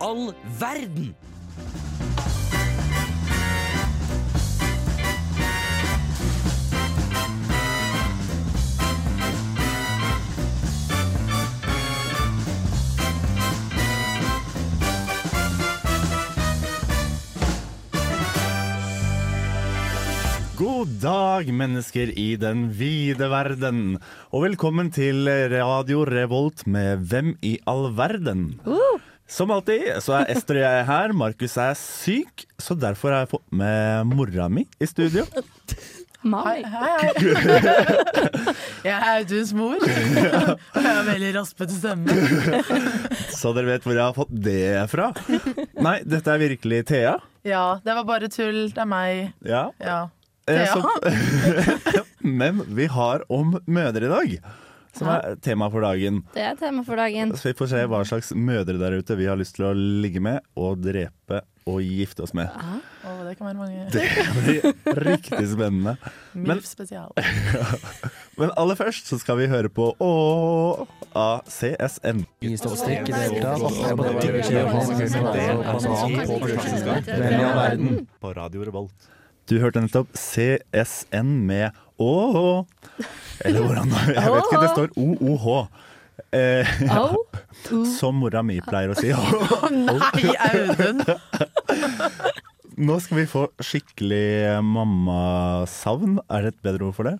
all verden? God dag, mennesker i den vide verden. Og velkommen til Radio Revolt med Hvem i all verden? Som alltid så er Ester og jeg her. Markus er syk, så derfor har jeg fått med mora mi i studio. Hei, hei, hei. Jeg er Auduns mor, og jeg har veldig raspete stemme. Så dere vet hvor jeg har fått det fra. Nei, dette er virkelig Thea. Ja, det var bare tull. Det er meg. Ja. Ja. Eh, Thea. så- Men vi har om mødre i dag, som er tema for dagen. Det er tema for dagen. Så vi får se hva slags mødre der ute vi har lyst til å ligge med og drepe og gifte oss med. Å, det kan være mange. Det blir riktig spennende. men- MILF spesial. Men aller først så skal vi høre på Å av CSN. På Radio Revolt. Du hørte nettopp CSN med Å Eller hvordan Jeg vet ikke, det står OOH. Eh, ja. som mora mi pleier å si. Nei, Audun! Nå skal vi få skikkelig mammasavn. Er det et bedre ord for det?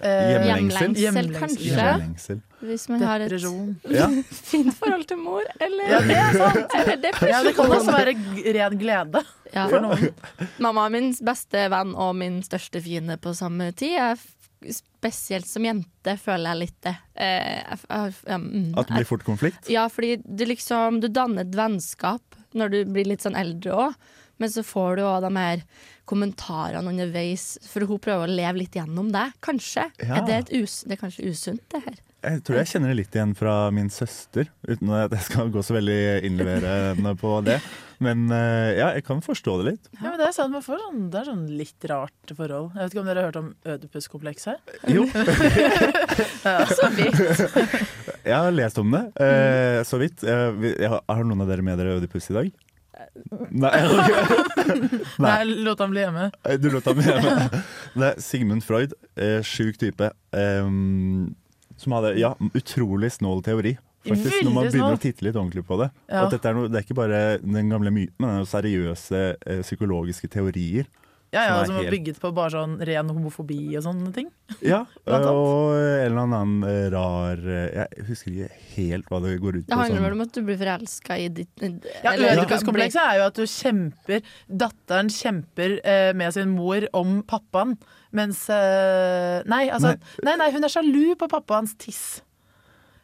Eh. Hjemlengsel, Hjemlengsel. kanskje. Hjemlengsel. Hvis man har et Depresjon. Fint forhold til mor, eller Ja, det er sant. Eller depresjon. Ja, det kan også være ren glede Ja. for noen. Mamma er min beste venn og min største fiende på samme tid. Jeg, spesielt som jente føler jeg litt det. Eh, jeg, jeg, mm, At det blir fort konflikt? Ja, fordi du liksom Du danner et vennskap når du blir litt sånn eldre òg. Men så får du òg de her kommentarene underveis, for hun prøver å leve litt gjennom deg. Kanskje. Ja. Er det, et us det er kanskje usunt, det her. Jeg tror jeg kjenner det litt igjen fra min søster, uten at jeg skal gå så veldig innleverende på det. Men eh, ja, jeg kan forstå det litt. Ja, men det er sant, man får sånn, det er sånn litt rart forhold. Jeg vet ikke om dere har hørt om Ødipus-komplekset? Jo, Så vidt. jeg har lest om det, eh, så vidt. Eh, jeg har, har noen av dere med dere Ødipus i dag? Nei, okay. Nei, lot ham bli hjemme. Du lot ham hjemme. Det er Sigmund Freud, eh, sjuk type, eh, som hadde ja, utrolig snål teori. Faktisk, når man begynner å titte litt ordentlig på det. Ja. At dette er noe, det er ikke bare den gamle myten, men det er seriøse eh, psykologiske teorier. Ja, ja, Som er Som var helt- bygget på bare sånn ren homofobi og sånne ting. Ja, og en eller annen eh, rar eh, Jeg husker ikke helt hva det går ut på. Det handler vel sånn. om at du blir forelska i ditt Ja, du er jo at du kjemper Datteren kjemper eh, med sin mor om pappaen, mens eh, nei, altså, nei. nei, hun er sjalu på pappaens tiss.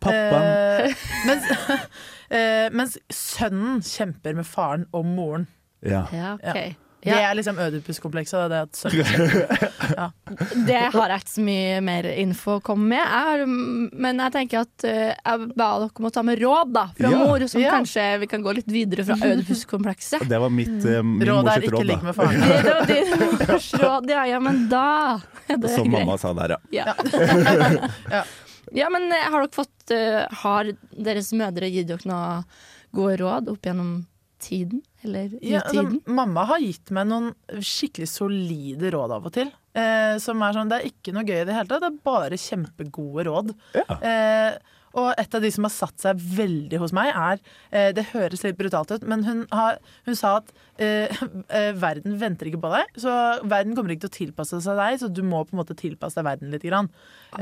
Pappaen Eh, mens, eh, mens sønnen kjemper med faren om moren. ja. Ja, ok. Det Ja, er liksom Ødipus-komplekset. Det at sønnen kjemper. det har jeg ikke så mye mer info å komme med. Jeg har, men jeg tenker at eh, jeg ba dere om å ta med råd da, fra Ja. mor, som Ja. kanskje vi kan gå litt videre fra Ødipus-komplekset. Det var mitt, eh, min Råd mors er ikke råd, ligg med faren. Det, det var din mors råd, ja. Ja, men da er det Som greit. mamma sa der, ja. Ja. Ja. ja, men eh, har dere fått eh, Har deres mødre gitt dere noe gode råd opp gjennom tiden? Eller i Ja, altså, mamma har gitt meg noen skikkelig solide råd av og til. Eh, som er sånn, Det er ikke noe gøy i det hele tatt, det er bare kjempegode råd. Ja. Eh, og et av de som har satt seg veldig hos meg, er eh, Det høres litt brutalt ut, men hun, har, hun sa at eh, verden venter ikke på deg. Så verden kommer ikke til å tilpasse seg deg, så du må på en måte tilpasse deg verden litt. Grann.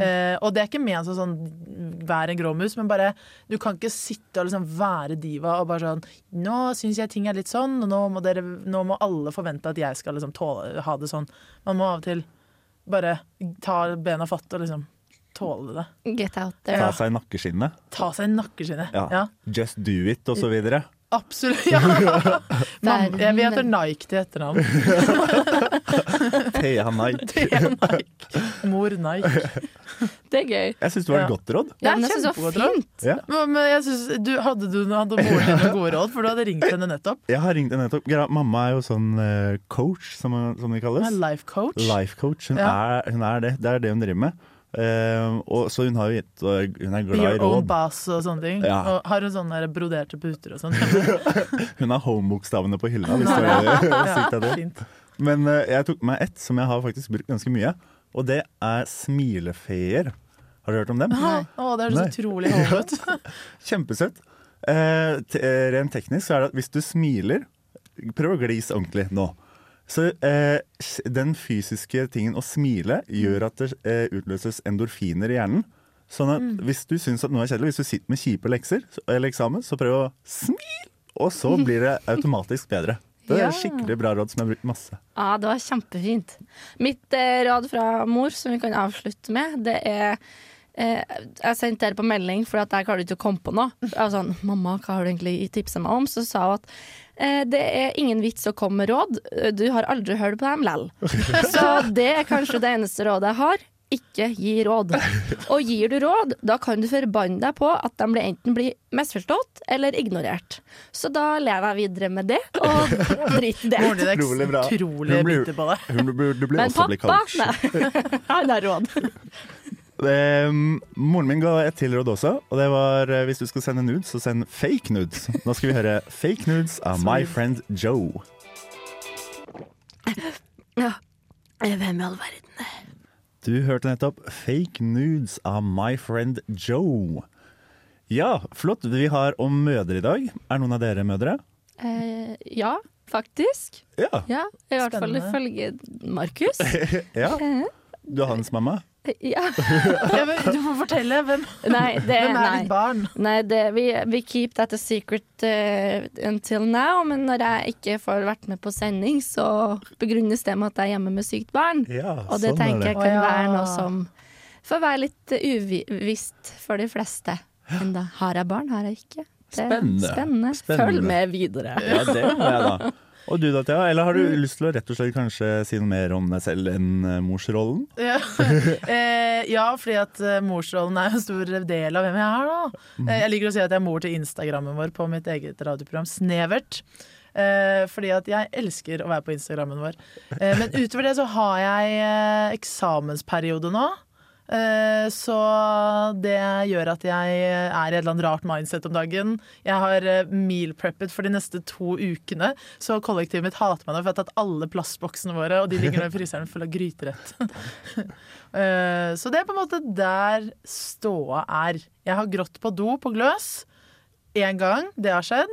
Eh, og det er ikke ment som sånn vær en grå mus, men bare du kan ikke sitte og liksom være diva og bare sånn Nå syns jeg ting er litt sånn, og nå må, dere, nå må alle forvente at jeg skal liksom tåle, ha det sånn. Man må av og til bare ta bena fatt og liksom tåle det. Get out Ta seg i nakkeskinnet. Ta seg i nakkeskinnet. Ja. Ja. Just do it, og så videre. Absolutt. Ja. Man, jeg vi heter Nike til etternavn. Thea Nike. Er Nike. Mor Nike. Det er gøy. Jeg syns det var Ja. et godt råd. Det er men jeg synes det var fint. Ja. Men jeg synes, du, hadde du hadde moren din noen gode råd? For du hadde ringt henne nettopp. Jeg har ringt henne nettopp. Mamma er jo sånn eh, coach, som, som det kalles. life coach. Life coach. Hun, Ja. er, hun er det. Det er det hun driver med. Eh, og, så hun har jo gitt og Hun er Be glad i your own råd. boss og sånne ting. Ja. Og har hun sånne broderte puter og sånn? Hun har home-bokstavene på hylla, hvis det er sykt det. Men uh, jeg tok med ett som jeg har faktisk brukt ganske mye, og det er smilefeer. Har du hørt om dem? Å, det er så utrolig hold. Kjempesøtt. Uh, rent teknisk så er det at hvis du smiler Prøv å glise ordentlig nå. Så eh, den fysiske tingen å smile gjør at det eh, utløses endorfiner i hjernen. Sånn at hvis du syns at noe er kjedelig, hvis du sitter med kjipe lekser eller eksamen, så prøv å smile, og så blir det automatisk bedre. Det er Ja. skikkelig bra råd som jeg har brukt masse. Ja, det var kjempefint. Mitt eh, råd fra mor, som vi kan avslutte med, det er eh, Jeg sendte dere på melding fordi at jeg klarte ikke å komme på noe. Jeg var sånn 'Mamma, hva har du egentlig tipsa meg om?' Så sa hun at det er ingen vits å komme med råd. Du har aldri hørt på dem lell. Så det er kanskje det eneste rådet jeg har. Ikke gi råd. Og gir du råd, da kan du forbanne deg på at de blir enten blir misforstått eller ignorert. Så da lever jeg videre med det, og drit i det. Moren din er Utrolig bra. bitter på deg. Hun burde bli Men også pappa, nei. Han har råd. Eh, moren min ga et til råd også, og det var eh, hvis du skal sende nudes, så send fake nudes. Nå skal vi høre Fake Nudes av My Friend Joe. Ja. Hvem i all verden? Du hørte nettopp Fake Nudes av My Friend Joe. Ja, flott. Vi har om mødre i dag. Er noen av dere mødre? Eh, ja, faktisk. Ja. Ja, I hvert fall Spennende. ifølge Markus. ja. Du er hans mamma? Ja. Ja, men du må fortelle. Hvem, Nei, det hvem er nei. ditt barn? Nei, det, vi, vi keep that a secret uh, until now, men når jeg ikke får vært med på sending, så begrunnes det med at jeg er hjemme med sykt barn. Ja, Og det tenker jeg kan kan ja. være noe som får være litt uvisst for de fleste. Men da har jeg barn, har jeg ikke. Det er Spennende. spennende. Spennende. Følg med videre. Ja, det må jeg da. Og du da, Thea? Eller har du lyst til å rett og slett kanskje si noe mer om deg selv enn eh, morsrollen? Ja, eh, ja fordi at eh, morsrollen er en stor del av hvem jeg er. da eh, Jeg liker å si at jeg er mor til Instagrammen vår på mitt eget radioprogram Snevert. Eh, fordi at jeg elsker å være på Instagrammen vår. Eh, men utover det så har jeg eksamensperiode nå. Eh, så det gjør at jeg er i et eller annet rart mindset om dagen. Jeg har eh, meal preppet for de neste to ukene, så kollektivet mitt hater meg nå for jeg har tatt alle plastboksene våre, og de ligger nå i fryseren full av gryterett. Eh, så det er på en måte der ståa er. Jeg har grått på do på gløs én gang, det har skjedd.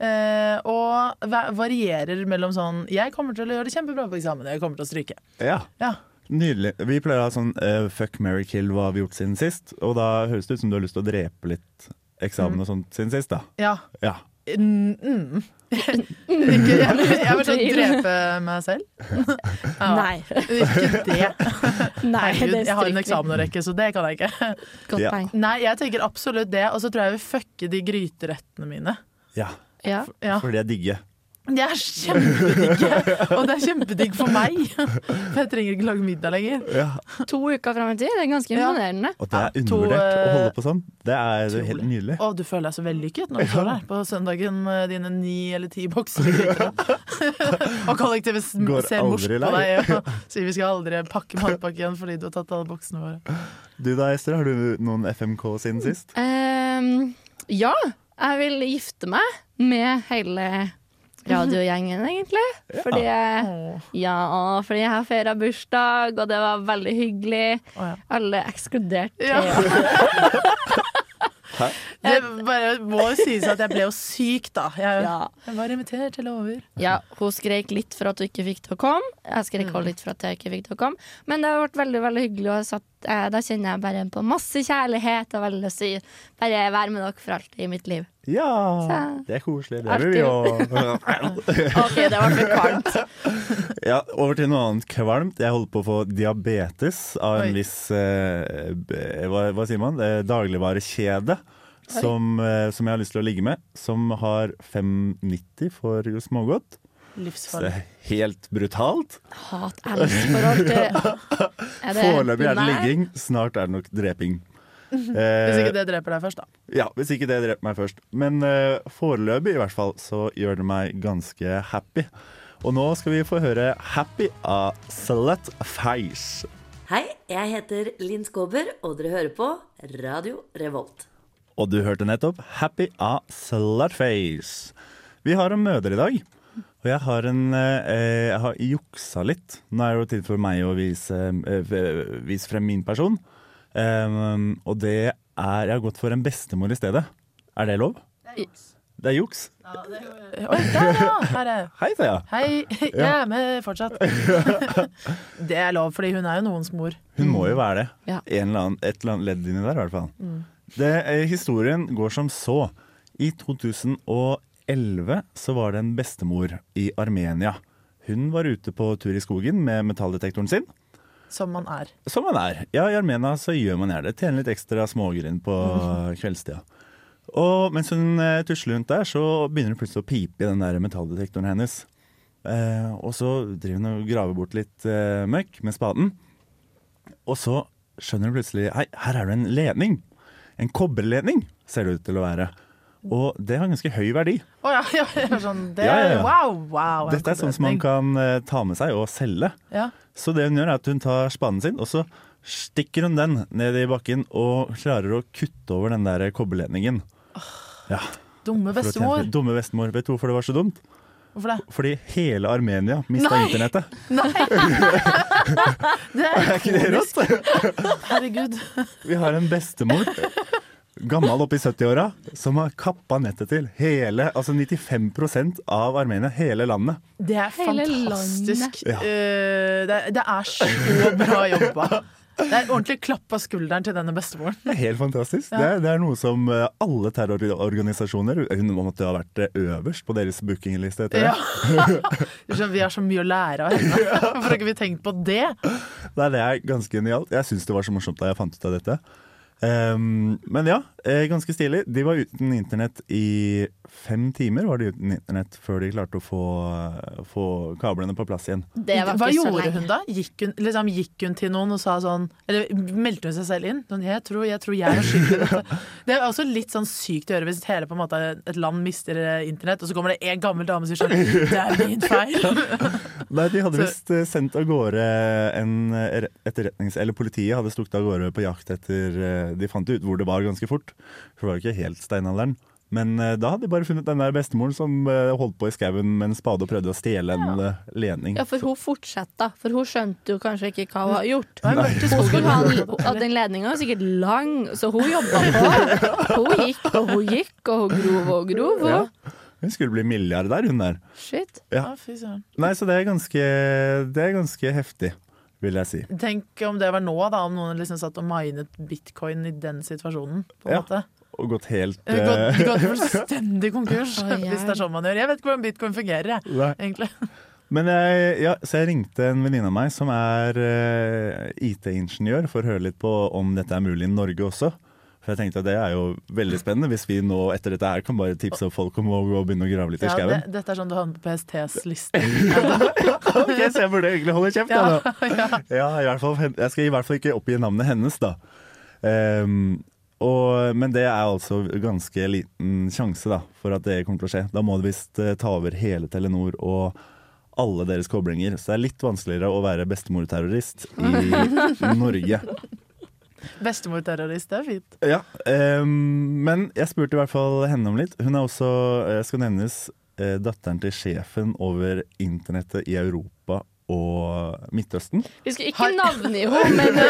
Uh, og varierer mellom sånn Jeg kommer til å gjøre det kjempebra på eksamen, jeg kommer til å stryke. Ja. Ja. Nydelig. Vi pleier å ha sånn uh, fuck, marry, kill, hva har vi gjort siden sist? Og da høres det ut som du har lyst til å drepe litt eksamen og sånt siden sist, da. Ja. Ja. Mm, mm. Ikke, jeg, jeg vil sånn drepe meg selv. Ja. Nei. Ikke det. Nei, Herregud, det jeg har en eksamen å rekke, så det kan jeg ikke. Godt Ja. Nei, jeg tenker absolutt det. Og så tror jeg jeg vil fucke de gryterettene mine. ja. Ja. Ja. For det er digge. De er kjempedigg, og det er kjempedigg for meg. For jeg trenger ikke lage middag lenger. Ja. To uker fram i tid, det er ganske Ja. imponerende. Og det er undervurdert to, å holde på sånn. Det er trolig. helt nydelig. Å, du føler deg så vellykket når du står der på søndagen med dine ni eller ti bokser. og kollektivet Går ser morsomt på deg og sier vi skal aldri pakke matpakke igjen fordi du har tatt alle boksene våre. Du da, Ester, har du noen FMK siden sist? Um, ja, jeg vil gifte meg med hele radiogjengen, egentlig. Fordi jeg, ja, fordi jeg har feira bursdag, og det var veldig hyggelig. Oh, ja. Alle ekskludert Ja. Det bare må sies at jeg ble jo syk, da. Jeg, Ja. jeg var invitert, til over. Ja, hun skrek litt for at hun ikke fikk til å komme. Jeg skrek også litt for at jeg ikke fikk til å komme. Men det har vært veldig veldig hyggelig. Og satt, eh, da kjenner jeg bare på masse kjærlighet og veldig lyst til å bare være med dere for alltid i mitt liv. Ja, Så- det er koselig. Det vil vi jo. OK, det var for kvalmt. Ja, over til noe annet kvalmt. Jeg holder på å få diabetes av en Oi. viss eh, hva, hva sier man? Eh, dagligvarekjede. Som, eh, som jeg har lyst til å ligge med. Som har 5,90 for smågodt. Så det Livsfarlig. er helt brutalt. Til Er det Foreløpig er det ligging, snart er det nok dreping. Hvis Eh, ikke det dreper deg først, da. ja, hvis ikke det dreper meg først. Men uh, foreløpig i hvert fall så gjør det meg ganske happy. Og nå skal vi få høre 'Happy' av Slut Face. Hei, jeg heter Linn Skåber, og dere hører på Radio Revolt. Og du hørte nettopp Happy av Slutface. Vi har en møter i dag. Og jeg har, en, eh, jeg har juksa litt. Nå er det jo tid for meg å vise, eh, vise frem min person. Um, og det er Jeg har gått for en bestemor i stedet. Er det lov? Det er juks. Oi, der ja! Her er Hei, Thea. Hei, jeg er med fortsatt. Det er lov, fordi hun er jo noens mor. Hun må jo være det. Ja. Eller annen, et eller annet ledd inni der, i hvert fall. Det, eh, historien går som så. I 2011 så var det en bestemor i Armenia. Hun var ute på tur i skogen med metalldetektoren sin. Som man er. Som man er. Ja, i Armenia så gjør man gjerne det. Tjener litt ekstra smågrinn på kveldstida. Og mens hun eh, tusler rundt der, så begynner det plutselig å pipe i den der metalldetektoren hennes. Eh, og så driver hun og graver bort litt eh, møkk med spaden. Og så skjønner hun plutselig Hei, her er det en ledning. En kobberledning, ser det ut til å være. Og det har en ganske høy verdi. Oh, ja, ja, ja, sånn, det. Wow, wow. Dette er sånn som man kan eh, ta med seg og selge. ja. Så det hun gjør er at hun tar spaden sin, og så stikker hun den ned i bakken og klarer å kutte over den der kobberledningen. Ja, Dumme bestemor. Dumme bestemor. Vet du hvorfor det var så dumt? Hvorfor det? Fordi hele Armenia mista internettet. Nei! Det er Er ikke det rått? Herregud. Vi har en bestemor, gammel oppe i 70-åra, som har kappa nettet til hele, altså 95% av Armenia. Hele landet. Det er Hele fantastisk. Ja. Uh, det, det er så bra jobba. Det er ordentlig klapp av skulderen til denne bestemoren. Det er helt fantastisk. Det, er, det er noe som eh, alle terrororganisasjoner Hun måtte ha vært eh, øverst på deres bookingliste etter. Ja. Vi har så mye å lære av henne. Hvorfor har ikke vi tenkt på det? Nei, det er ganske genialt. Jeg syns det var så morsomt da jeg fant ut av dette. Ehm, men ja, eh, ganske stilig. De var uten internett i fem timer var de uten internett før de klarte å få, få kablene på plass igjen. Det var Hva så gjorde lenge. hun da? Gikk hun, liksom, gikk hun til noen og sa sånn Eller meldte hun seg selv inn? Sånn, jeg, tror, jeg tror jeg er skyld i dette. Det er også litt sånn sykt å gjøre hvis hele på en måte, et land mister eh, internett, og så kommer det en gammel dame som sier sånn Det er min feil. Nei, de hadde visst eh, sendt av gårde en eh, etterretnings... Eller politiet hadde stukket av gårde på jakt etter De fant ut hvor det var ganske fort, for det var jo ikke helt steinalderen. Men eh, da hadde de bare funnet den der bestemoren som eh, holdt på i skauen med en spade og prøvde å stjele en ja. ledning. Ja, for hun fortsatte, for hun skjønte jo kanskje ikke hva hun hadde gjort. Hun skulle ha skogen. den ledninga var sikkert lang, så hun jobba på. Hun gikk og hun gikk, og hun grov og grov. Ja. Hun skulle bli milliardær, hun der. Shit. Ja. Ja. Nei, så det er ganske, det er ganske heftig, vil jeg si. Tenk om det var nå, da, om noen liksom satt og minet bitcoin i den situasjonen. På en Ja. måte. Og gått helt Eh, eh, Gått, gått fullstendig konkurs, hvis det er sånn man gjør. Jeg vet ikke hvordan bitcoin fungerer, jeg, Nei. egentlig. Men jeg, ja, så jeg ringte en venninne av meg som er uh, IT-ingeniør, for å høre litt på om dette er mulig i Norge også. For jeg tenkte at det er jo veldig spennende hvis vi nå etter dette her kan bare tipse opp folk om å gå og begynne å grave litt i skauen. det, dette er sånn du havner på PSTs liste. ok, så jeg burde egentlig holde kjeft, Ja, da. ja. Ja, i hvert fall, jeg skal i hvert fall ikke oppgi navnet hennes, da. Ehm, og, men det er altså ganske liten sjanse da, for at det kommer til å skje. Da må det visst eh, ta over hele Telenor og alle deres koblinger. Så det er litt vanskeligere å være bestemorterrorist i Norge. Bestemorterrorist, det er fint. Ja, um, men jeg spurte i hvert fall henne om litt. Hun er også, jeg skal nevnes, eh, datteren til sjefen over internettet i Europa og Midtøsten. Vi skal ikke navngi henne, men det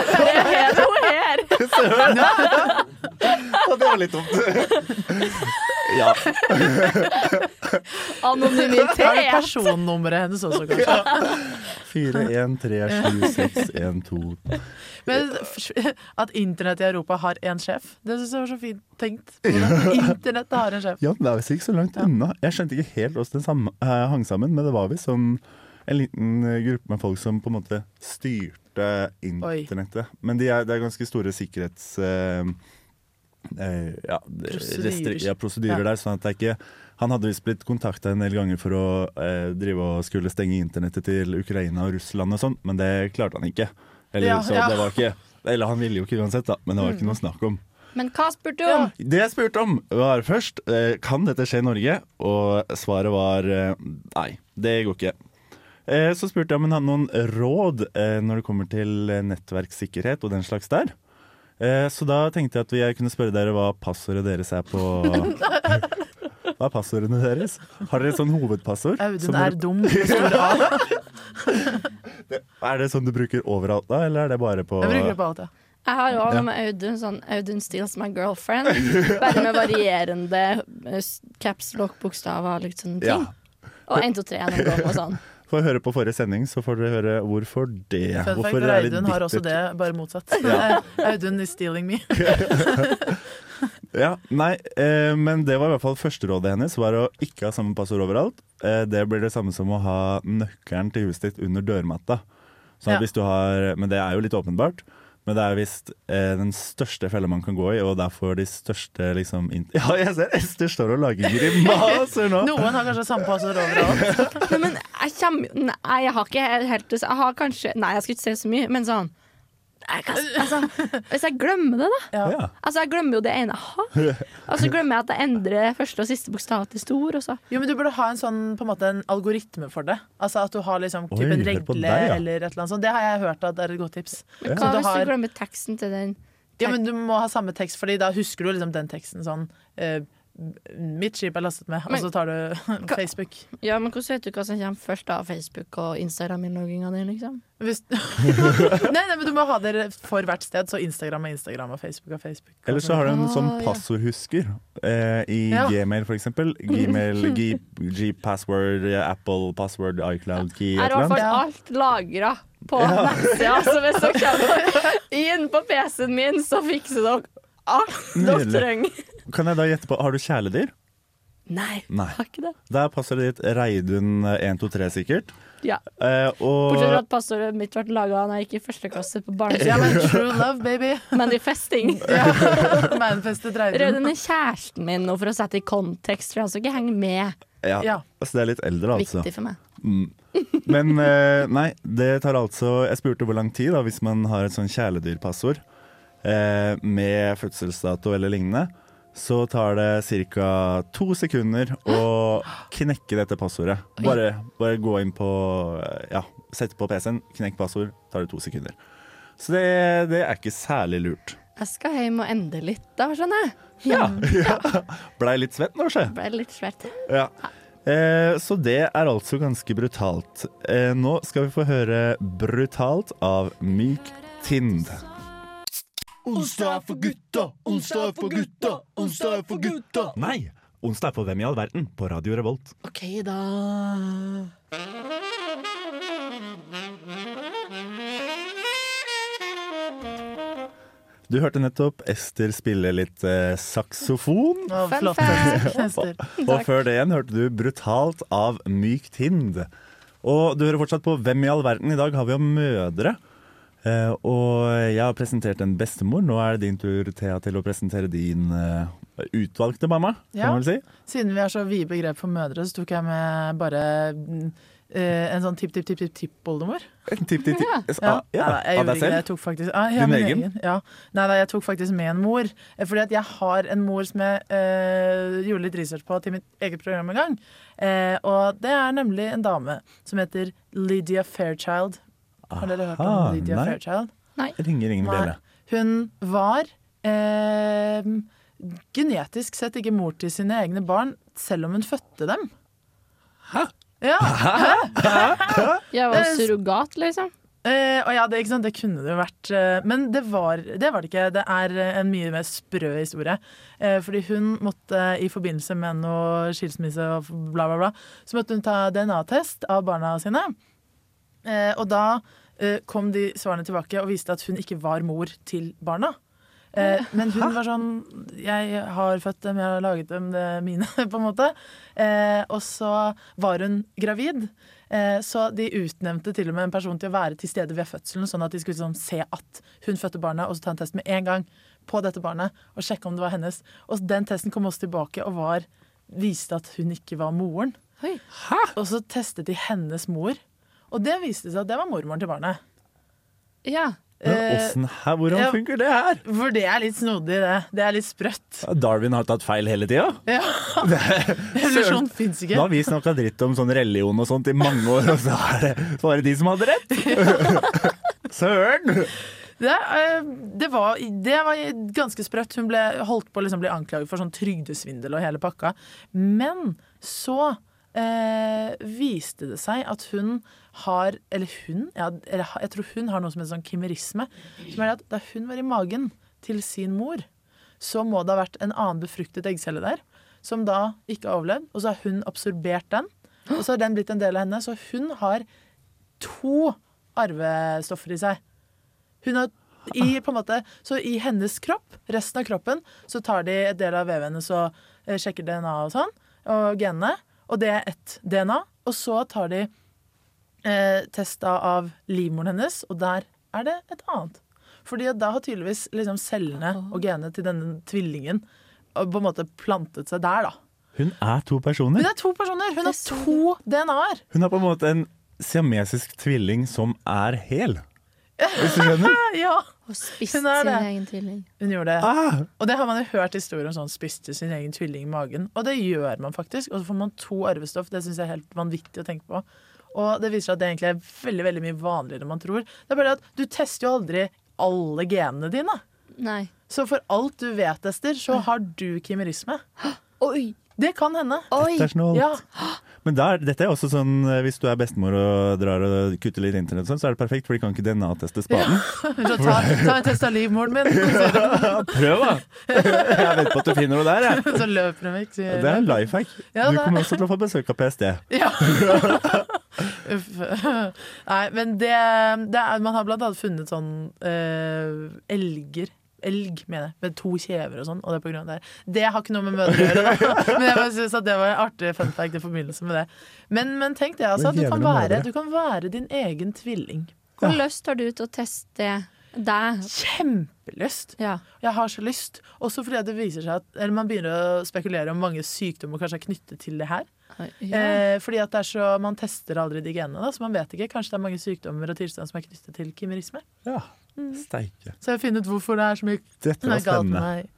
er hun her. Og det var litt dumt. ja. Er det Anonymitet. personnummeret hennes også, kanskje? 4, 1, 3, 7, 6, 1, 2 Men at internett i Europa har én sjef, det syns jeg var så fint tenkt. Internettet har en sjef. Ja, det er visst ikke så langt unna. Jeg skjønte ikke helt hvordan det eh, hang sammen, men det var visst sånn en liten eh, gruppe med folk som på en måte styrte internettet. Men de er, det er ganske store sikkerhets... Uh, uh, ja, Prosedyrer. ja, prosedyrer Ja. der. Sånn at det er ikke Han hadde visst blitt kontakta en del ganger for å eh, drive og skulle stenge internettet til Ukraina og Russland og sånn, men det klarte han ikke. Eller, Ja, så ja. det var ikke Eller han ville jo ikke uansett, da, men det var ikke noe snakk om. Men hva spurte du om? Det jeg spurte om var først eh, Kan dette skje i Norge? Og svaret var eh, nei, det går ikke. Eh, Så spurte jeg om hun hadde noen råd eh, når det kommer til eh, nettverkssikkerhet og den slags der. Eh, Så da tenkte jeg at jeg kunne spørre dere hva passordet deres er på Hva er passordene deres? Har dere et sånn hovedpassord? Audun dere- er dum. Er det sånn du bruker overalt da, eller er det bare på Jeg bruker det på alt, ja. Jeg har jo noe med Audun, sånn Audun steals my girlfriend. Bare med varierende eh, caps lock-bokstaver, litt sånne ting. Ja. Og 1, 2, 3 noen ganger og sånn. Få høre på forrige sending, så får dere høre hvorfor det. Fun fact, Hvorfor er litt Audun har også det, bare motsatt. Ja. Audun is stealing me. Ja, nei, eh, men det var i hvert fall førsterådet hennes, var å ikke ha samme passord overalt. Eh, det blir det samme som å ha nøkkelen til huset ditt under dørmatta. Sånn Ja. hvis du har, men det er jo litt åpenbart. Men det er visst eh, den største fella man kan gå i, og derfor de største liksom Ja, jeg ser Ester står og lager grimaser nå! Noen har kanskje sandpåser overalt. Nei, men jeg kommer Nei, jeg har ikke helt Jeg har kanskje Nei, jeg skal ikke se så mye, men sånn jeg kan, altså, Hvis jeg glemmer det, da. Ja. Altså, Jeg glemmer jo det ene jeg har. Og så glemmer jeg at jeg endrer første og siste bokstav til stor. Og så. Jo, men Du burde ha en sånn på en måte en algoritme for det. Altså At du har liksom Oi, typ en regle deg, ja. eller et eller annet sånt. Det har jeg hørt at er et godt tips. Men Så hva du hvis har- du glemmer teksten til den? Ja, men Du må ha samme tekst, Fordi da husker du liksom den teksten sånn eh, Mitt skip er lastet med, og så tar du Facebook. Ja, men Hvordan vet du hva som kommer først av Facebook og Instagram-innlogginga di? Liksom? Hvis, nei, nei, men Du må ha det for hvert sted. Så Instagram er Instagram, og Facebook er Facebook. Eller så har du en Ah, sånn ja. passordhusker eh, i Ja. Gmail, for eksempel. Gmail, G, G-password, Apple password, iCloud key, et har i hvert fall alt lagra på nettsida, så hvis dere kommer inn på PC-en min, så fikser dere alt dere trenger. Kan jeg da gjette på, har du kjæledyr? Nei, Nei. har ikke det. Der passer det ditt Reidun123 sikkert. Ja. Eh, Bortsett fra at passordet mitt ble laga da jeg gikk i første klasse på Ja, barneskolen. men true love, baby. Men i festing. Ja. Reidun. Er kjæresten min nå, for å sette i kontekst, for han skal ikke henge med. ja, Ja. altså det er litt eldre, altså. Viktig for meg. Mm. Men eh, nei, det tar altså Jeg spurte hvor lang tid da hvis man har et sånn kjæledyrpassord eh, med fødselsdato eller lignende. Så tar det ca. to sekunder å knekke dette passordet. Bare, bare gå inn på eh, Ja, sette på PC-en, knekk passord, tar det to sekunder. Så det, det er ikke særlig lurt. Jeg skal hjem og ende litt, da, skjønner jeg. Ja. ja. Blei litt svett nå, sjø. Ble litt svett. Ja. Eh, så det er altså ganske brutalt. Eh, nå skal vi få høre 'Brutalt' av Myk Tind. Onsdag er for gutta, onsdag er for gutta, onsdag er for gutta. Nei, onsdag er for Hvem i all verden på Radio Revolt. OK, da. Du hørte nettopp Ester spille litt eh, saksofon. Fun flott. fact. Ester. Og før det igjen hørte du 'Brutalt' av Myk Tind. Og du hører fortsatt på Hvem i all verden. I dag har vi om mødre. Eh, og jeg har presentert en bestemor. Nå er det din tur, Thea, til å presentere din uh, utvalgte mamma. Kan Ja. man si. Siden vi har så vide begrep for mødre, så tok jeg med bare eh, en sånn tipp-tipp-tipp-tipp-oldemor. En tipp, tipp, tipp. Ja. Ja. Ja, Nei, jeg av deg selv? Jeg tok faktisk ah, Din min egen? Ja. Nei, da, jeg tok faktisk med en mor. Fordi at jeg har en mor som jeg gjorde litt research på til mitt eget program en gang. Og det er nemlig en dame som heter Lydia Fairchild. Har dere hørt om Lydia nei. Fairchild? Ringer ingen Nei. bjelle. Hun var eh, genetisk sett ikke mor til sine egne barn, selv om hun fødte dem. Hæ? Ja. Jeg var surrogat, liksom. Eh, og ja, det, ikke sant? det kunne det jo vært. eh, men det var, det var det ikke. Det er eh, en mye mer sprø historie. Eh, fordi hun måtte i forbindelse med noe skilsmisse og bla, bla, bla, så måtte hun ta DNA-test av barna sine. Eh, og da eh, kom de svarene tilbake og viste at hun ikke var mor til barna. Eh, men hun var sånn Jeg har født dem, jeg har laget dem, det er mine, på en måte. Eh, og så var hun gravid. Eh, så de utnevnte til og med en person til å være til stede ved fødselen, sånn at de skulle liksom se at hun fødte barnet, og så ta en test med en gang på dette barnet og sjekke om det var hennes. Og den testen kom også tilbake og var, viste at hun ikke var moren. Oi. Og så testet de hennes mor, og det viste seg at det var mormoren til barnet. Ja. Men Eh, her, hvordan ja. funker det her? For det er litt snodig, det. Det er litt sprøtt. Darwin har tatt feil hele tida. Ja. Evolusjon fins ikke. har vi snakka dritt om sånn religion og sånt i mange år, og så er det bare de som hadde rett! Søren! Det, eh, det, var, det var ganske sprøtt. Hun ble holdt på å liksom bli anklaget for sånn trygdesvindel og hele pakka. Men så eh, viste det seg at hun har Eller hun? Ja, eller, jeg tror hun har noe som heter sånn kimerisme. Som er at da hun var i magen til sin mor, så må det ha vært en annen befruktet eggcelle der. Som da ikke har overlevd. Og så har hun absorbert den. Og så har den blitt en del av henne. Så hun har to arvestoffer i seg. Hun har i, på en måte, så i hennes kropp, resten av kroppen, så tar de et del av vevet hennes og eh, sjekker DNA og sånn, og genene. Og det er ett DNA. Og så tar de eh, testa av livmoren hennes, og der er det et annet. Fordi da har tydeligvis liksom cellene og genene til denne tvillingen eh, på en måte plantet seg der, da. Hun er to personer. Hun er to personer! Hun har to DNA-er! Hun er på en måte en siamesisk tvilling som er hel. Hvis du skjønner? Ja, Og spiste er sin egen tvilling. hun gjorde det. Ah, Og det har man jo hørt historier om sånn spiste sin egen tvilling i magen. Og det gjør man faktisk. Og så får man to arvestoff. Det syns jeg er helt vanvittig å tenke på. Og det viser seg at det egentlig er veldig veldig mye vanligere enn man tror. Det er bare at du tester jo aldri alle genene dine. Nei. Så for alt du vet, Ester, så har du kimerisme. Oi! Det kan hende. Oi! Dette er snålt. Ja, Men der, dette er også sånn eh, hvis du er bestemor og drar og kutter litt internett, sånn, så er det perfekt, for de kan ikke DNA-teste spaden. Ja. ta, ta en test av livmoren min, Prøv, da! Jeg vet på at du finner noe der, jeg. så løper de vekk. Det er en life hack. Ja, Du kommer også til å få besøk av PST. Ja. Uff. Nei, men det, det er, Man har blant annet funnet sånn uh, elger. Elg, mener jeg, med to kjever og sånn. Og det, er på grunn av det. det har ikke noe med mødre å gjøre, da. Men jeg bare synes at det var en artig fun fact i forbindelse med det. Men, men tenk det, altså. Men Du kan, være, du kan være din egen tvilling. Hvor lyst har du til å teste deg? Kjempelyst. Ja. Jeg har så lyst. Også fordi det viser seg at Eller man begynner å spekulere om mange sykdommer kanskje er knyttet til det her. ja. Eh, fordi at det er så, Man tester aldri de genene, da, så man vet ikke. Kanskje det er mange sykdommer og tilstander som er knyttet til kimerisme. Ja, steike. Så jeg har funnet ut hvorfor det er så mye Dette var galt med spennende. meg.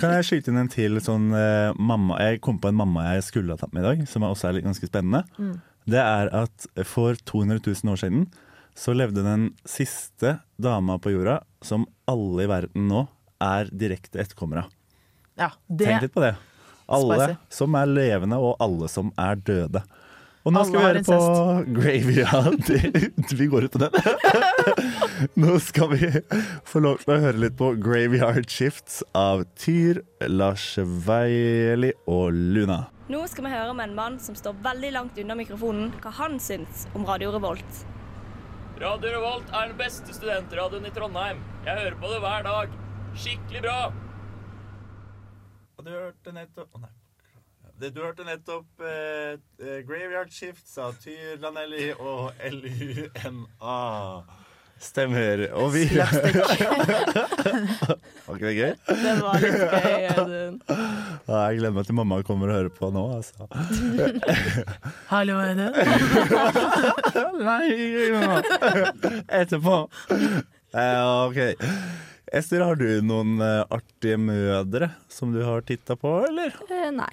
Kan jeg skyte inn en til sånn eh, mamma Jeg kom på en mamma jeg skulle ha tatt med i dag, som også er litt ganske spennende. Mm. Det er at for 200 000 år siden så levde den siste dama på jorda som alle i verden nå er direkte etterkommere av. Ja, det Tenk litt på det. Alle Spicy. som er levende, og alle som er døde. Og nå Alle skal vi høre på Graveyard. vi går ut på den. nå skal vi få lov til å høre litt på Graveyard Shifts av Tyr, Lars Veili og Luna. Nå skal vi høre med en mann som står veldig langt unna mikrofonen, hva han syns om Radio Revolt. Radio Revolt er den beste studentradioen i Trondheim. Jeg hører på det hver dag. Skikkelig bra. Du hørte nettopp Å nei. Du hørte nettopp eh, eh, Graveyard Shift, Satyr Tyr, Lanelli og LUNA. Stemmer. Og vi Var ikke det gøy? Det var litt gøy, Audun. Jeg gleder meg til mamma kommer og hører på nå, altså. Hallo, er det? Nei, etterpå. Eh, ok. Ester, har du noen eh, artige mødre som du har titta på, eller? Eh, nei.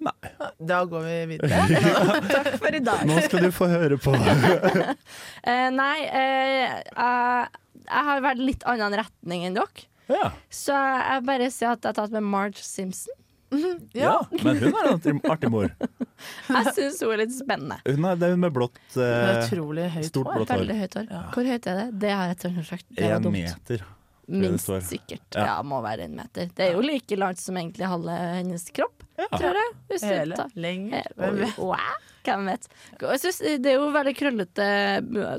Nei. Da går vi videre. Takk for i dag. Nå skal du få høre på. uh, nei, uh, jeg, jeg har vært litt annen retning enn dere. Ja, Så jeg bare sier at jeg har tatt med Marge Simpson. ja. Men hun er en artig- mor. Jeg syns hun er litt spennende. Hun er, det er hun med blått eh, utrolig høyt stort hår. blått hår. Veldig høyt hår. Hvor høyt er det? Det har jeg sagt. Det Én dumt. meter. Minst sikkert. Ja. Ja. må være en meter. Det er jo like langt som egentlig halve hennes kropp, Ja. tror jeg. Hvis du Hele. Lenger. Eh, Hvem vet? wow, Hvem vet. Jeg synes det er jo veldig krøllete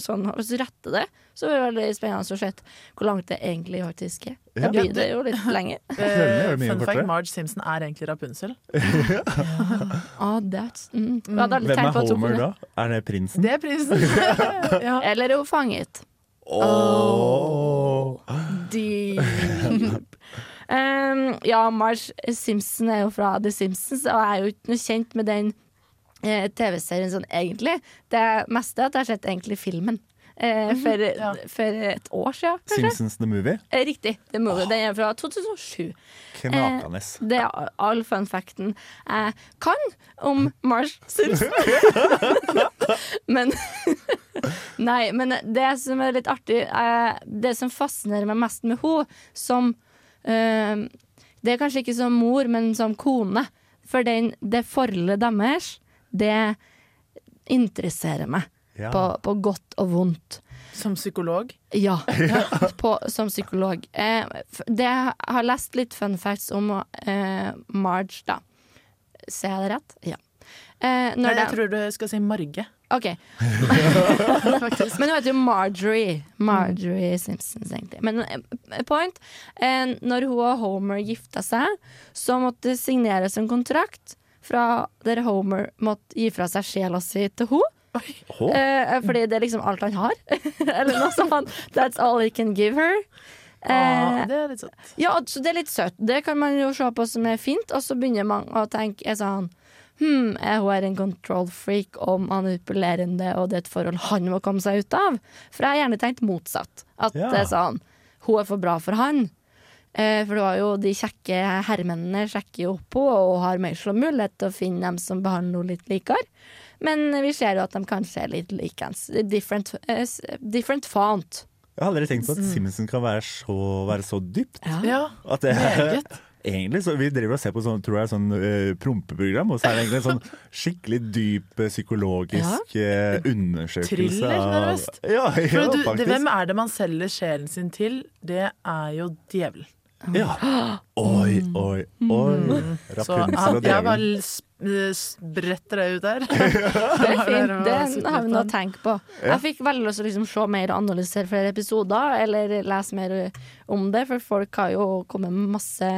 sånn, Hvis du retter det, så er det veldig spennende å se hvor langt det egentlig faktisk er. Da Ja. blir det jo litt lenger. Mye Fun fact. Marge Simpson er egentlig Rapunzel. Ah, that's, mm. Hvem er Homer da? Er det prinsen? Det er prinsen. ja. Eller er hun fanget? Åh. Deep. Um, ja, Marge Simpson er jo fra The Simpsons, og jeg er jo ikke noe kjent med den eh, TV-serien sånn egentlig. Det meste er at jeg har sett egentlig filmen. Eh, for, Ja. for et år siden, kanskje. Simpsons The Movie. Eh, Riktig. Det er Oh. Den er fra 2007. Knakende. Det er all fun facten jeg kan om Marsh Simpson. men Nei, men det som er litt artig, er det som fascinerer meg mest med henne som eh, Det er kanskje ikke som mor, men som kone. For den, det forholdet deres, det interesserer meg. Ja. På, på godt og vondt. Som psykolog. Ja, på, som psykolog. Eh, det jeg har lest litt fun facts om eh, Marge, da. Ser jeg det rett? Ja. Eh, når Nei, jeg det- tror du skal si Marge. OK. Men hun heter jo Marjorie. Marjorie Simpsons, egentlig. Men eh, point eh, Når hun og Homer gifta seg, så måtte det signeres en kontrakt fra der Homer måtte gi fra seg sjela si til henne. Å, Eh, fordi det er liksom alt han har. Eller noe sånt. That's all he can give her. Ah, Eh, det er litt sånn. ja, så det er litt søtt. Det kan man jo se på som er fint, og så begynner man å tenke er sånn Hm, er hun er en control freak og manipulerende, og det er et forhold han må komme seg ut av? For jeg har gjerne tenkt motsatt. At Ja. det er sånn Hun er for bra for han. Eh, for det var jo de kjekke herremennene sjekker jo opp henne og har mer mulighet til å finne dem som behandler henne litt likere. Men vi ser jo at de kanskje er litt likens. Different, uh, different font. Jeg har aldri tenkt på at Simpson kan være så, være så dypt. Ja, At det, er, egentlig, så Vi driver og ser på sånn, tror jeg, sånn uh, prompeprogram, og så er det egentlig en sånn skikkelig dyp eh, psykologisk uh, undersøkelse Thriller, av nærmest. Ja, ja du, det, hvem er det man selger sjelen sin til? Det er jo djevelen. Ja. Oi, oi, oi. Så Rapunzel og djevelen. spretter deg ut der. Det er fint. Det har vi noe å tenke på. Jeg fikk veldig lyst til å liksom se mer og analysere flere episoder, eller lese mer om det, for folk har jo kommet med masse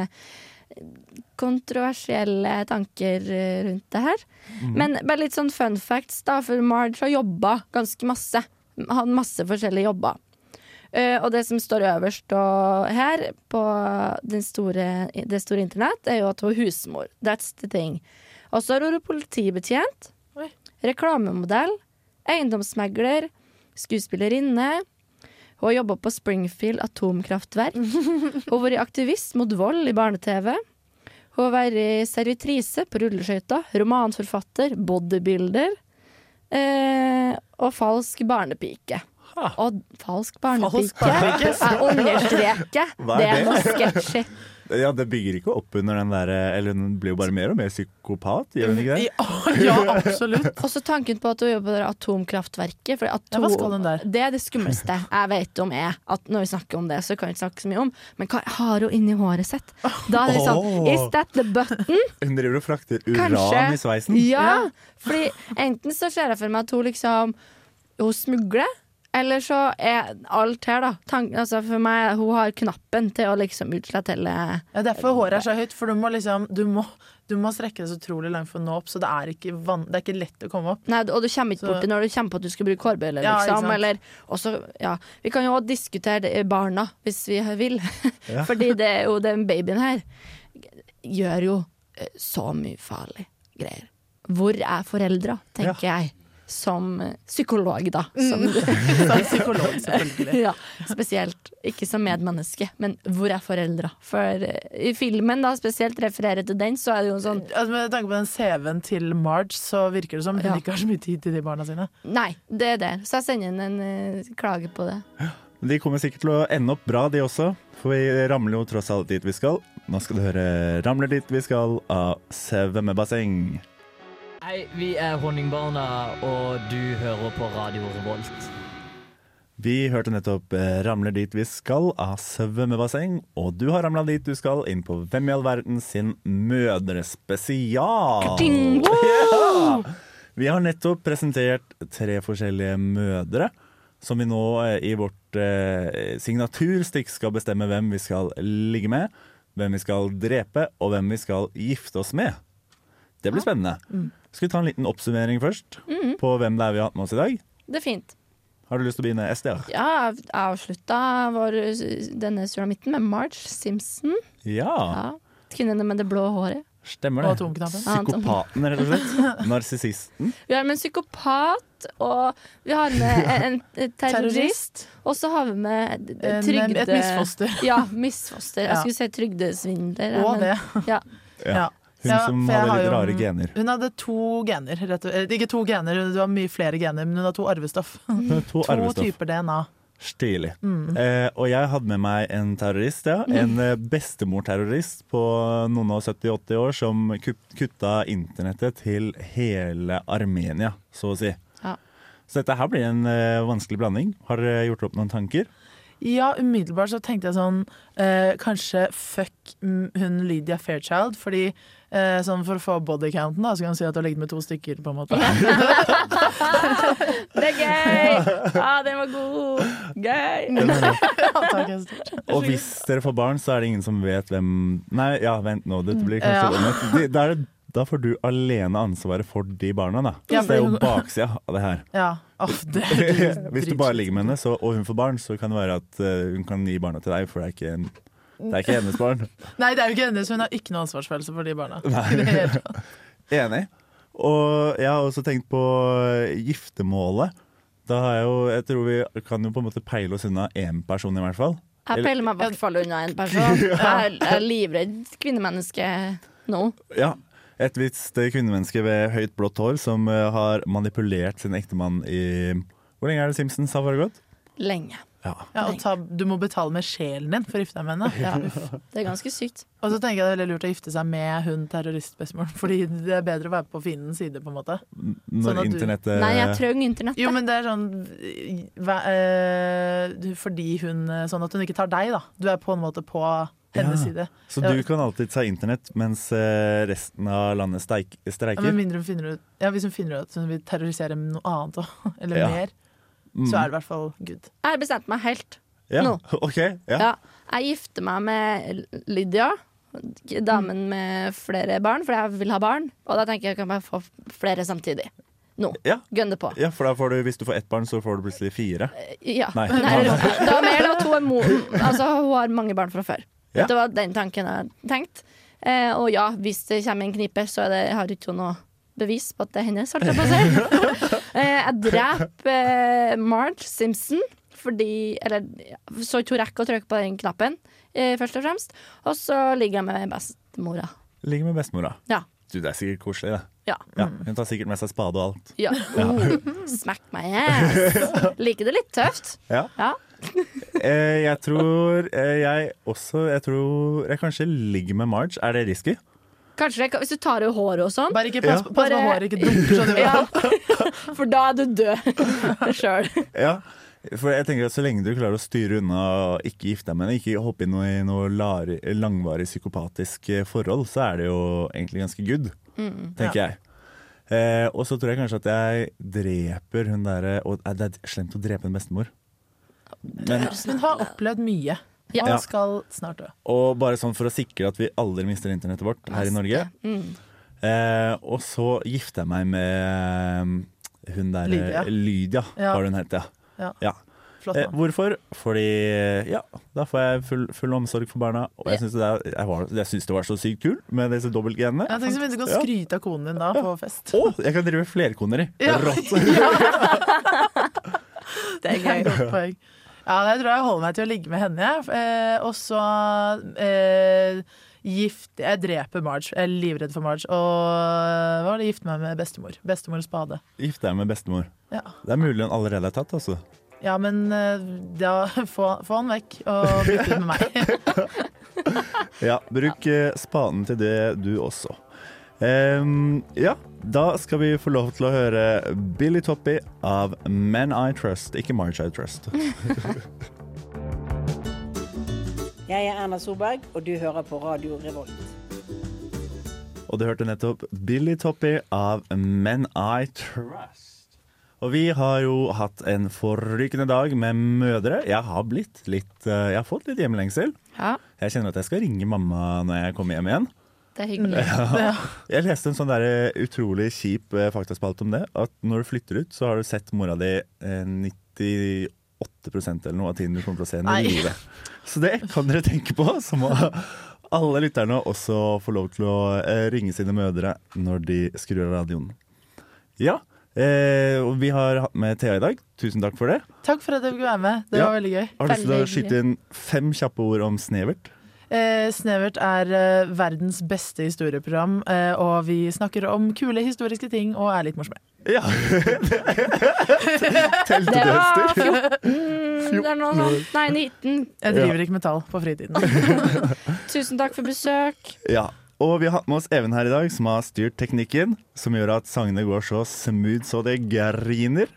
kontroversielle tanker eh, rundt det her. Men bare litt sånn fun facts, da, for Marge har jobba ganske masse. Hatt masse forskjellige jobber. Eh, og det som står øverst og her på den store, det store internett, er jo at hun er husmor. That's the thing. Og så har hun politibetjent, Oi. reklamemodell, eiendomsmegler, skuespillerinne. Hun har jobba på Springfield atomkraftverk. Hun har vært aktivist mot vold i barne-TV. Hun har vært servitrise på rulleskøyter, romanforfatter, bodybuilder eh, og falsk barnepike. Og falsk barnepike. Jeg understreker. Er Det er noe sketsjy. Ja, det bygger ikke opp under den der Eller hun blir jo bare mer og mer psykopat, gjør hun ikke det? Ja, ja, absolutt. Og så tanken på at hun jobber på det atomkraftverket. For Ja, atom, hva skal hun der? Det er det skumleste jeg vet om er at når vi snakker om det, så kan vi ikke snakke så mye om, men hva har hun inni håret sitt? Da er det sånn oh. Is that the button? Hun driver og frakter uran Kanskje. i sveisen. Ja. Fordi enten så ser jeg for meg at hun liksom Hun smugler. Eller så er alt her, da. Tank, altså for meg, Hun har knappen til å liksom utslette hele Ja, derfor håret er så høyt, for du må liksom Du må, du må strekke det så utrolig langt for å nå opp, så det er ikke, van, det er ikke lett å komme opp. Nei, og du kommer ikke Så- borti når du kommer på at du skal bruke hårbøyle, liksom. Ja, Eller også, ja. Vi kan jo også diskutere barna, hvis vi vil. Fordi det er jo den babyen her gjør jo eh, så mye farlig greier. Hvor er foreldra, tenker jeg. Som psykolog, da. Som, Som psykolog, selvfølgelig. ja, spesielt. Ikke som medmenneske, men hvor er foreldra? For eh, i filmen, da, spesielt refererer til den, så er det jo sånn Altså, med tanke på den CV-en til Marge, så virker det som hun Ja. ikke har så mye tid til de barna sine. Nei, det er det. Så jeg sender inn en uh, klage på det. De kommer sikkert til å ende opp bra, de også. For vi ramler jo tross alt dit vi skal. Nå skal du høre 'Ramler dit vi skal' av Svømmebasseng. Hei, vi er Honningbarna, og du hører på Radio Revolt. Vi hørte nettopp eh, 'Ramler dit vi skal' av Svømmebasseng. Og du har ramla dit du skal, inn på Hvem i all verden sin mødrespesial. Ja! Vi har nettopp presentert tre forskjellige mødre. Som vi nå eh, i vårt eh, signaturstikk skal bestemme hvem vi skal ligge med, hvem vi skal drepe, og hvem vi skal gifte oss med. Det blir spennende. Skal vi ta en liten oppsummering først på hvem det er vi har hatt med oss i dag? Det er fint. Har du lyst til å begynne, Ester? Ja, jeg avslutta vår, denne sulamitten med Marge Simpson. Ja. Ja. Kvinnen med det blå håret. Stemmer det. Psykopaten, rett og slett. Narsissisten. Vi har med en psykopat, og vi har med en, en terrorist. Og så har vi med trygde... et misfoster. Ja, misfoster. Jeg skulle si trygdesvindler. Og men- det. Ja. Ja. Hun Ja, som hadde har litt rare gener. Hun hadde to gener. Rett ikke to gener, du har mye flere gener, men hun har to arvestoff. To To arvestoff. typer DNA. Stilig. Mm. Eh, og jeg hadde med meg en terrorist, ja. En eh, bestemorterrorist på noen og 70-80 år som kutta internettet til hele Armenia, så å si. Ja. Så dette her blir en eh, vanskelig blanding. Har dere gjort opp noen tanker? Ja, umiddelbart så tenkte jeg sånn eh, Kanskje fuck hun Lydia Fairchild, fordi eh, sånn for å få bodycounten, da, så kan du si at du har ligget med to stykker, på en måte. Det er gøy! Ja, den var god. Gøy. Og hvis dere får barn, så er det ingen som vet hvem Nei, ja, vent nå, dette blir kanskje Ja. Da, er det- da får du alene ansvaret for de barna, da. Ja, Så det er jo baksida av det her. Ja, Oh, det er Hvis du bare ligger med henne, så, og hun får barn, så kan det være at eh, hun kan gi barna til deg, for det er ikke, en, det er ikke hennes barn. Nei, det er jo ikke hennes, hun har ikke noe ansvarsfølelse for de barna. Enig. Og jeg har også tenkt på giftermålet. Da har jeg jo Jeg tror vi kan jo på en måte peile oss unna én person, i hvert fall. Jeg peiler meg i hvert fall unna en person. Er, jeg er livredd kvinnemenneske nå. Ja. Et visst kvinnemenneske ved høyt blått hår som eh, har manipulert sin ektemann i Hvor lenge er det Simpsons har foregått? Lenge. Ja. Ja, og ta, du må betale med sjelen din for å gifte deg med henne. Ja, det er ganske sykt. Og så tenker jeg det er veldig lurt å gifte seg med hun terroristbestemoren, fordi det er bedre å være på fiendens side, på en måte. Når Sånn internettet du- Nei, jeg trenger internettet. Jo, men det er sånn hva, eh, Fordi hun Sånn at hun ikke tar deg, da. Du er på en måte på hennes Ja. side. Så du kan alltid ta internett mens eh, resten av landet steik, Ja, streiker? mindre hun finner ut Ja, Hvis hun finner ut at hun vil terrorisere noe annet òg, eller Ja. mer, Mm. så er det i hvert fall good. Jeg har bestemt meg helt. ja. nå. Okay, Ja. Ja. Jeg gifter meg med Lydia, damen med flere barn, for jeg vil ha barn. Og da tenker jeg kan bare få flere samtidig. Nå. Ja. det på. ja, for da får du, hvis du får ett barn, så får du plutselig fire. Ja. Nei. Nei, da mer da. To er mo altså, hun har mange barn fra før. Ja. Det var den tanken jeg tenkte. Eh, og ja, hvis det kommer en knipe, så det, har ikke noe bevis på at det er hennes. Holdt jeg på å si. eh, jeg dreper eh, Marge Simpson fordi Eller så ikke hun rekker å trykke på den knappen, eh, først og fremst. Og så ligger jeg med bestemora. Ligger med bestemora. Ja. Du, det er sikkert koselig, det. Ja. Ja, hun tar sikkert med seg spade og alt. ja. Oh, smack my ass. Liker det litt tøft. Ja. Ja. Eh, jeg tror eh, jeg også Jeg tror jeg kanskje ligger med Marge. Er det risky? Kanskje det, hvis du tar av håret og sånn. Bare ikke pass, Ja. pass på håret ikke dunker, du Ja, for da er du død sjøl. Ja. For jeg tenker at Så lenge du klarer å styre unna og ikke gifte deg med henne, ikke hoppe inn i noe langvarig psykopatisk eh, forhold, så er det jo egentlig ganske good, tenker jeg. Eh, og så tror jeg kanskje at jeg dreper hun derre Og eh, det er slemt å drepe en bestemor. Men, Hun har opplevd mye. Ja. Og skal snart dø. og bare sånn for å sikre at vi aldri mister internettet vårt her i Norge. Mm. Eh, og så gifter jeg meg med eh, hun der Lydia. Lydia, Ja. har hun hett, ja. Ja. ja. Flott Eh, hvorfor? Fordi ja, da får jeg full, full omsorg for barna. Og jeg syns det, var- det var så sykt kult med disse dobbeltgenene. Jeg tenker så mye du kan Ja. skryte av konen din da på fest. Å, jeg kan drive flerkoneri! Ja. Rått! Det er gøy. Godt poeng. Ja, jeg tror jeg holder meg til å ligge med henne. jeg. Eh, og så eh, gift Jeg dreper Marge. Jeg er livredd for Marge. Og hva var det? Gifte meg med bestemor. Bestemor spade. Gifte deg med bestemor. Ja, Det er mulig hun allerede er tatt, altså. ja men eh, da, få, få han vekk og bytte ut med meg. Ja, bruk eh, spaden til det, du også. Um, ja, da skal vi få lov til å høre Billy Toppy av Men I Trust, ikke March I Trust. Jeg er Erna Solberg, og du hører på Radio Revolt. Og du hørte nettopp Billy Toppy av Men I Trust. Og vi har jo hatt en forrykende dag med mødre. Jeg har blitt litt eh, Jeg har fått litt hjemlengsel. Ja. Jeg kjenner at jeg skal ringe mamma når jeg kommer hjem igjen. Det er hyggelig. Ja. Jeg leste en sånn der eh, utrolig kjip eh, faktaspalt om det. At når du flytter ut, så har du sett mora di 98 8 eller noe av tiden du kommer til å se henne i live. Så det kan dere tenke på. Så må alle lytterne også få lov til å eh, ringe sine mødre når de skrur av radioen. Ja, eh, og vi har hatt med Thea i dag. Tusen takk for det. Takk for at jeg fikk være med. Det ja. var veldig gøy. Har du lyst til å skyte inn fem kjappe ord om Snevert? Eh, Snevert er eh, verdens beste historieprogram, eh, og vi snakker om kule historiske ting og er litt morsomme. Ja. Telte Det var hester? 14 Det er noe sånt. Nei, 19. Jeg driver ikke med tall på fritiden. Tusen takk for besøk. Ja. Og vi har hatt med oss Even her i dag, som har styrt teknikken. Som gjør at sangene går så smooth så det griner.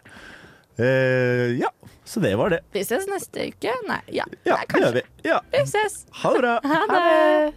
Eh, ja, så det var det. Vi ses neste uke. Nei, ja. Ja, Nei, det gjør kanskje. vi. Ja. Vi ses. Ha det bra. Ha det!